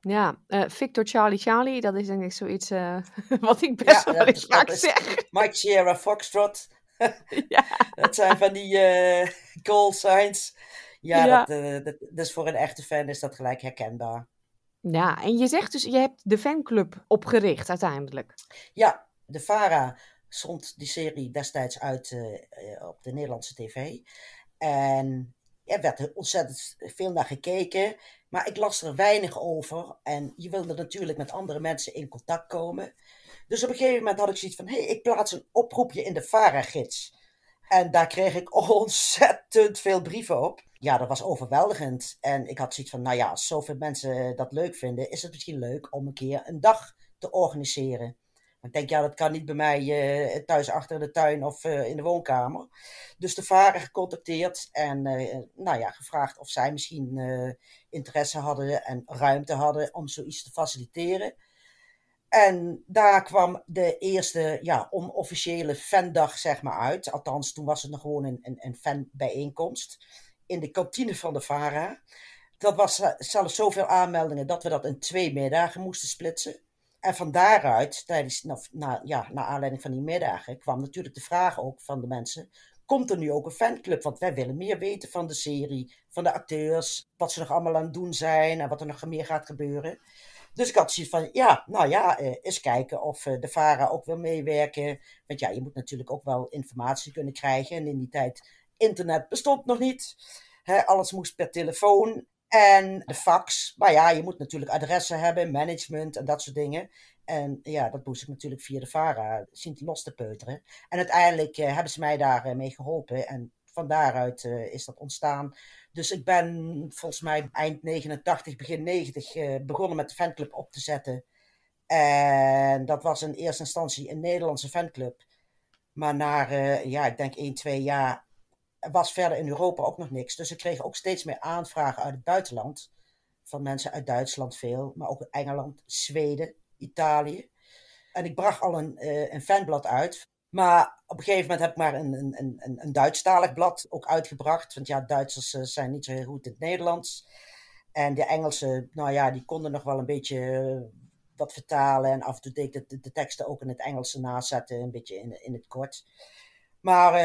Ja, Victor Charlie Charlie, dat is denk ik zoiets wat ik best wel eens vaak zeg. Mike Sierra Foxtrot. Dat zijn van die eh call signs. Ja, Ja. Dat, eh, dat, dus voor een echte fan is dat gelijk herkenbaar. Ja, en je zegt dus, je hebt de fanclub opgericht uiteindelijk. Ja, de VARA zond die serie destijds uit eh, op de Nederlandse tv. En er werd er ontzettend veel naar gekeken. Maar ik las er weinig over. En je wilde natuurlijk met andere mensen in contact komen. Dus op een gegeven moment had ik zoiets van... hé, hey, ik plaats een oproepje in de VARA-gids. En daar kreeg ik ontzettend veel brieven op. Ja, dat was overweldigend. En ik had zoiets van, nou ja, als zoveel mensen dat leuk vinden... is het misschien leuk om een keer een dag te organiseren. Ik denk, ja, dat kan niet bij mij eh, thuis achter de tuin of eh, in de woonkamer. Dus de varen gecontacteerd en eh, nou ja, gevraagd of zij misschien interesse hadden en ruimte hadden om zoiets te faciliteren. En daar kwam de eerste ja, onofficiële fandag zeg maar uit. Althans, toen was het nog gewoon een, een, een fanbijeenkomst in de kantine van de VARA. Dat was eh, zelfs zoveel aanmeldingen dat we dat in twee middagen moesten splitsen. En van daaruit, tijdens, nou, na, ja, naar aanleiding van die middagen, kwam natuurlijk de vraag ook van de mensen: komt er nu ook een fanclub? Want wij willen meer weten van de serie, van de acteurs, wat ze nog allemaal aan het doen zijn en wat er nog meer gaat gebeuren. Dus ik had zoiets van: ja, nou ja, eh, eens kijken of eh, de VARA ook wil meewerken. Want ja, je moet natuurlijk ook wel informatie kunnen krijgen. En in die tijd, internet bestond nog niet. Alles moest per telefoon. En de fax. Maar ja, je moet natuurlijk adressen hebben, management en dat soort dingen. En ja, dat moest ik natuurlijk via de VARA zien los te peuteren. En uiteindelijk eh, hebben ze mij daarmee mee geholpen. En van daaruit is dat ontstaan. Dus ik ben volgens mij eind 89, begin 90 begonnen met de fanclub op te zetten. En dat was in eerste instantie een Nederlandse fanclub. Maar na, ja, ik denk 1, 2 jaar was verder in Europa ook nog niks. Dus ik kreeg ook steeds meer aanvragen uit het buitenland. Van mensen uit Duitsland veel, maar ook Engeland, Zweden, Italië. En ik bracht al een, uh, een fanblad uit. Maar op een gegeven moment heb ik maar een, een, een, een Duitsstalig blad ook uitgebracht. Want ja, Duitsers uh, zijn niet zo heel goed in het Nederlands. En de Engelsen, nou ja, die konden nog wel een beetje wat vertalen. En af en toe deed ik de, de, teksten ook in het Engels nazetten, een beetje in, in het kort. Maar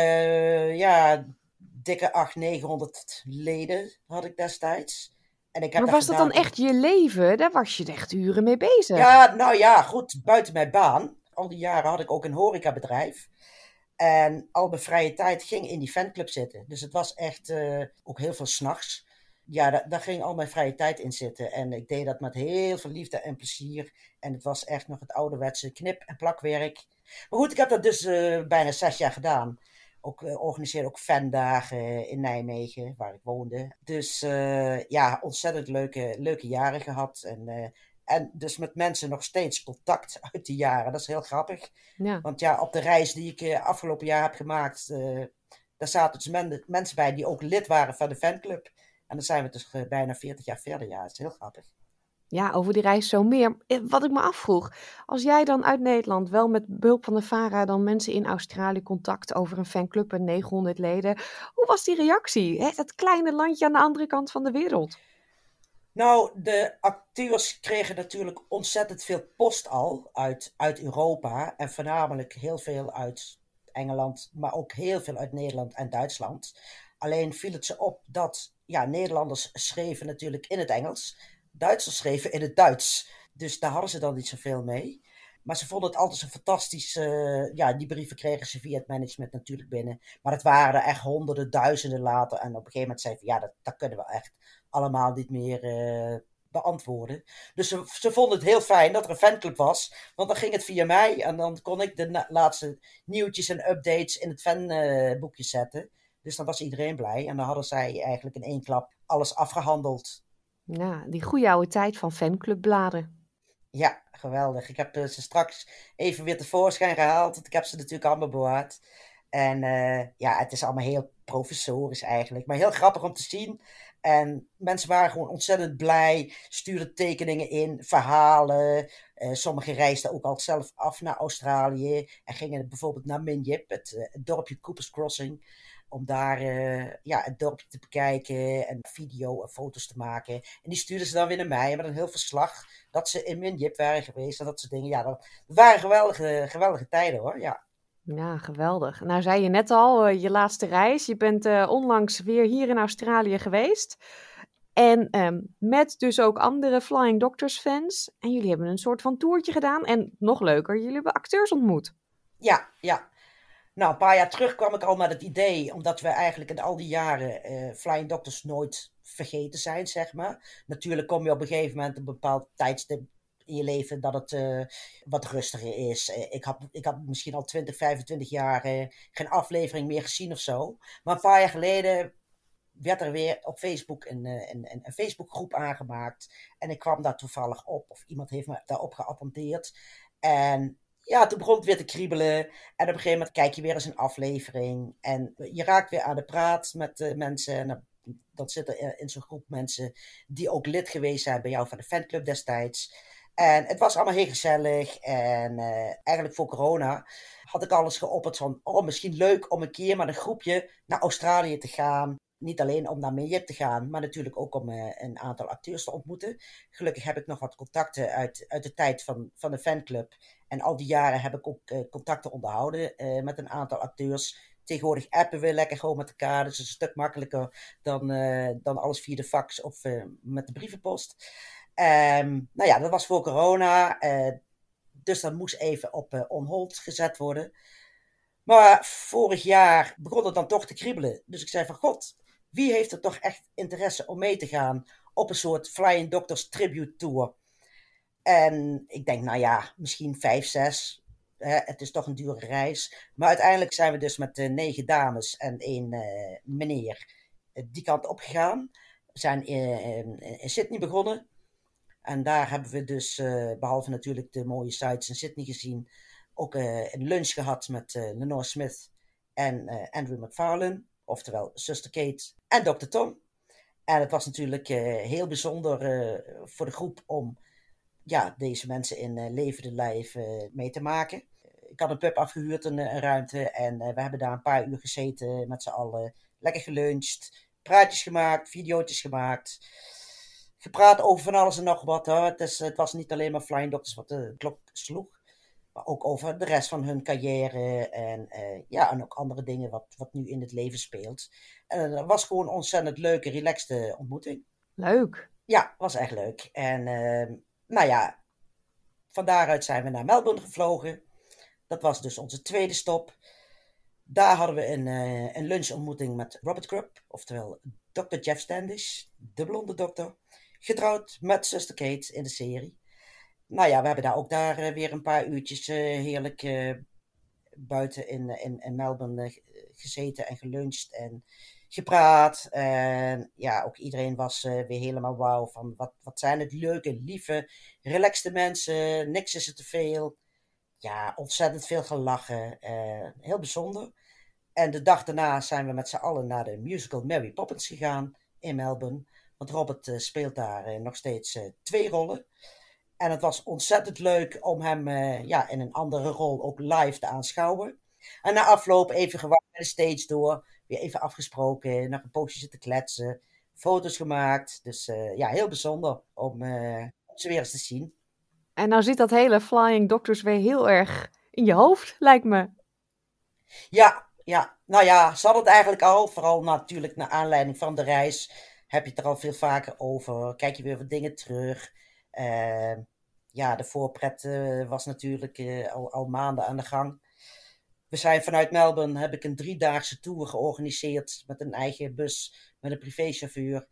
ja, dikke 800, 900 leden had ik destijds. En ik heb maar was dat dan echt je leven? Daar was je echt uren mee bezig. Ja, nou ja, goed, buiten mijn baan. Al die jaren had ik ook een horecabedrijf. En al mijn vrije tijd ging in die fanclub zitten. Dus het was echt uh, ook heel veel s'nachts. Ja, daar, daar, ging al mijn vrije tijd in zitten. En ik deed dat met heel veel liefde en plezier. En het was echt nog het ouderwetse knip- en plakwerk. Maar goed, ik heb dat dus uh, bijna zes jaar gedaan ook uh, organiseerde ook fandagen in Nijmegen, waar ik woonde. Dus ja, ontzettend leuke, leuke jaren gehad. En, en dus met mensen nog steeds contact uit die jaren. Dat is heel grappig. Ja. Want ja, op de reis die ik afgelopen jaar heb gemaakt, daar zaten dus men, mensen bij die ook lid waren van de fanclub. En dan zijn we dus bijna 40 jaar verder. Ja, dat is heel grappig. Ja, over die reis zo meer. Eh, wat ik me afvroeg, als jij dan uit Nederland wel met behulp van de VARA dan mensen in Australië contact over een fanclub en 900 leden, hoe was die reactie? Hè, dat kleine landje aan de andere kant van de wereld. Nou, de acteurs kregen natuurlijk ontzettend veel post al uit, uit Europa en voornamelijk heel veel uit Engeland, maar ook heel veel uit Nederland en Duitsland. Alleen viel het ze op dat ja, Nederlanders schreven natuurlijk in het Engels Duitsers schreven in het Duits. Dus daar hadden ze dan niet zoveel mee. Maar ze vonden het altijd zo fantastisch. Uh, ja, die brieven kregen ze via het management natuurlijk binnen. Maar het waren er echt honderden, duizenden later. En op een gegeven moment zei ze: ja, dat, dat kunnen we echt allemaal niet meer uh, beantwoorden. Dus ze, ze, vonden het heel fijn dat er een fanclub was. Want dan ging het via mij. En dan kon ik de laatste nieuwtjes en updates in het fanboekje uh, zetten. Dus dan was iedereen blij. En dan hadden zij eigenlijk in één klap alles afgehandeld. Ja, die goede oude tijd van fanclubbladen. Ja, geweldig. Ik heb eh, ze straks even weer tevoorschijn gehaald. Want ik heb ze natuurlijk allemaal bewaard. En uh, ja, het is allemaal heel professorisch eigenlijk. Maar heel grappig om te zien. En mensen waren gewoon ontzettend blij. Stuurden tekeningen in, verhalen. Uh, sommigen reisden ook al zelf af naar Australië. En gingen bijvoorbeeld naar Minjip, het, het dorpje Cooper's Crossing om daar uh, ja, het dorpje te bekijken en video en foto's te maken. En die stuurden ze dan weer naar mij met een heel verslag dat ze in Minjip waren geweest en dat soort dingen. Ja, dat waren geweldige, geweldige tijden hoor, ja. Ja, geweldig. Nou zei je net al, uh, je laatste reis. Je bent uh, onlangs weer hier in Australië geweest. En um, met dus ook andere Flying Doctors fans. En jullie hebben een soort van toertje gedaan. En nog leuker, jullie hebben acteurs ontmoet. Ja, ja. Nou, een paar jaar terug kwam ik al met het idee, omdat we eigenlijk in al die jaren uh, Flying Doctors nooit vergeten zijn, zeg maar. Natuurlijk kom je op een gegeven moment een bepaald tijdstip in je leven dat het uh, wat rustiger is. Uh, ik, had, ik had misschien al 20, 25 jaar geen aflevering meer gezien of zo. Maar een paar jaar geleden werd er weer op Facebook een, een, een, Facebookgroep aangemaakt. En ik kwam daar toevallig op, of iemand heeft me daarop geattendeerd. En ja, toen begon het weer te kriebelen. En op een gegeven moment kijk je weer eens een aflevering. En je raakt weer aan de praat met mensen. En dan, dan zitten in zo'n groep mensen die ook lid geweest zijn bij jou van de fanclub destijds. En het was allemaal heel gezellig. En uh, eigenlijk voor corona had ik alles geopperd van... Oh, misschien leuk om een keer met een groepje naar Australië te gaan. Niet alleen om naar Mijip te gaan, maar natuurlijk ook om uh, een aantal acteurs te ontmoeten. Gelukkig heb ik nog wat contacten uit, uit de tijd van, van de fanclub. En al die jaren heb ik ook uh, contacten onderhouden met een aantal acteurs. Tegenwoordig appen we lekker gewoon met elkaar. Dus het is een stuk makkelijker dan, dan alles via de fax of met de brievenpost. Um, nou ja, dat was voor corona. dus dat moest even op on hold gezet worden. Maar vorig jaar begon het dan toch te kriebelen. Dus ik zei van god, wie heeft er toch echt interesse om mee te gaan op een soort Flying Doctors Tribute Tour? En ik denk, nou ja, misschien vijf, zes hè, het is toch een dure reis. Maar uiteindelijk zijn we dus met negen dames en één meneer die kant op gegaan. Zijn in Sydney begonnen. En daar hebben we dus, behalve natuurlijk de mooie sites in Sydney gezien, ook een lunch gehad met Lenore Smith en Andrew McFarlane, oftewel Sister Kate en Dr. Tom. En het was natuurlijk heel bijzonder voor de groep om ja, deze mensen in levende lijf mee te maken. Ik had een pub afgehuurd, een, een ruimte, en we hebben daar een paar uur gezeten met z'n allen. Lekker geluncht, praatjes gemaakt, video's gemaakt. Gepraat over van alles en nog wat. Hoor. Het, is, het was niet alleen maar Flying Doctors wat de klok sloeg maar ook over de rest van hun carrière en, uh, ja, en ook andere dingen wat, wat nu in het leven speelt. En het was gewoon een ontzettend leuke, relaxte ontmoeting. Leuk. Ja, was echt leuk. En uh, nou ja, van daaruit zijn we naar Melbourne gevlogen. Dat was dus onze tweede stop. Daar hadden we een, uh, een lunchontmoeting met Robert Krupp, oftewel Dr. Jeff Standish, de blonde dokter. Getrouwd met zuster Kate in de serie nou ja, we hebben daar ook daar eh, weer een paar uurtjes eh, heerlijk eh, buiten in, in, in Melbourne gezeten en geluncht en gepraat. En ja, ook iedereen was weer helemaal wauw van wat, wat zijn het leuke, lieve, relaxte mensen. Niks is er te veel. Ja, ontzettend veel gelachen. heel bijzonder. En de dag daarna zijn we met z'n allen naar de musical Mary Poppins gegaan in Melbourne. Want Robert speelt daar nog steeds twee rollen. En het was ontzettend leuk om hem ja, in een andere rol ook live te aanschouwen. En na afloop even gewacht bij de stage door. Weer even afgesproken, nog een poosje zitten kletsen. Foto's gemaakt. Dus uh, ja, heel bijzonder om uh, ze weer eens te zien. En nou zit dat hele Flying Doctors weer heel erg in je hoofd, lijkt me. Ja, ja. Nou ja, ze hadden het eigenlijk al. Vooral natuurlijk naar aanleiding van de reis. Heb je het er al veel vaker over. Kijk je weer wat dingen terug. Uh, ja, de voorpret uh, was natuurlijk uh, al, al, maanden aan de gang. We zijn vanuit Melbourne, heb ik een driedaagse tour georganiseerd met een eigen bus, met een privéchauffeur.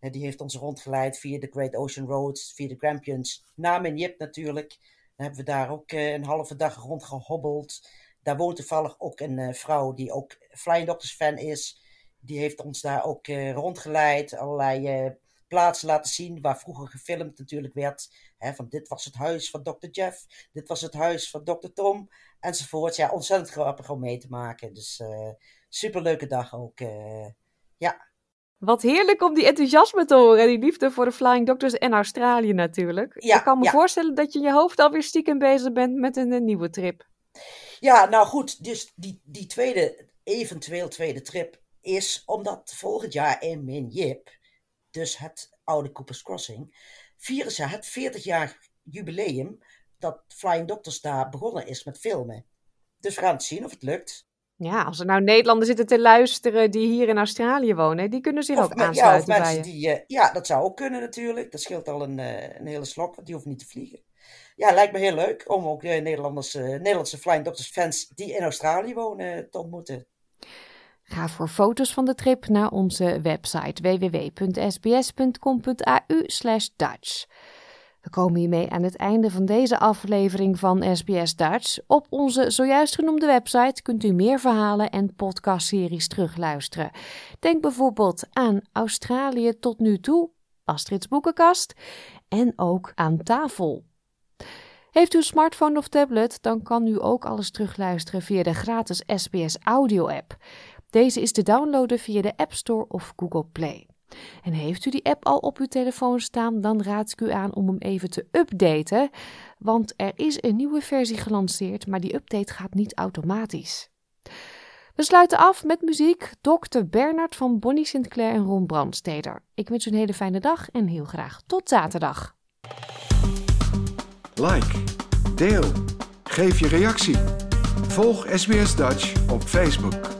Uh, die heeft ons rondgeleid via de Great Ocean Road, via de Grampians, naar Minjip natuurlijk. Dan hebben we daar ook een halve dag rondgehobbeld. Daar woont toevallig ook een vrouw die ook Flying Doctors fan is. Die heeft ons daar ook rondgeleid, allerlei plaatsen laten zien waar vroeger gefilmd natuurlijk werd. Hè, van dit was het huis van Dr. Jeff, dit was het huis van Dr. Tom, enzovoort. Ja, ontzettend grappig om mee te maken. Dus uh, superleuke dag ook. Uh, ja. Wat heerlijk om die enthousiasme te horen en die liefde voor de Flying Doctors en Australië natuurlijk. Ja, ik kan me voorstellen dat je in je hoofd alweer stiekem bezig bent met een, een nieuwe trip. Ja, nou goed, dus die, die tweede, eventueel tweede trip is omdat volgend jaar in Minjip dus het oude Coopers Crossing, vieren ze het 40 jaar jubileum dat Flying Doctors daar begonnen is met filmen. Dus we gaan het zien of het lukt. Ja, als er nou Nederlanders zitten te luisteren die hier in Australië wonen, die kunnen zich ook aansluiten ja, Die, uh, ja, dat zou ook kunnen natuurlijk. Dat scheelt al een, uh, een hele slok, want die hoeven niet te vliegen. Ja, lijkt me heel leuk om ook Nederlanders, Nederlandse Flying Doctors fans die in Australië wonen te ontmoeten. Ga voor foto's van de trip naar onze website www.sbs.com.au/dutch. We komen hiermee aan het einde van deze aflevering van SBS Dutch. Op onze zojuist genoemde website kunt u meer verhalen en podcastseries terugluisteren. Denk bijvoorbeeld aan Australië tot nu toe, Astrid's boekenkast en ook aan tafel. Heeft u een smartphone of tablet, dan kan u ook alles terugluisteren via de gratis SBS Audio app. Deze is te downloaden via de App Store of Google Play. En heeft u die app al op uw telefoon staan, dan raad ik u aan om hem even te updaten. Want er is een nieuwe versie gelanceerd, maar die update gaat niet automatisch. We sluiten af met muziek Dr. Bernard van Bonnie Sinclair en Ron Brandsteder. Ik wens u een hele fijne dag en heel graag tot zaterdag. Like, deel, geef je reactie. Volg SBS Dutch op Facebook.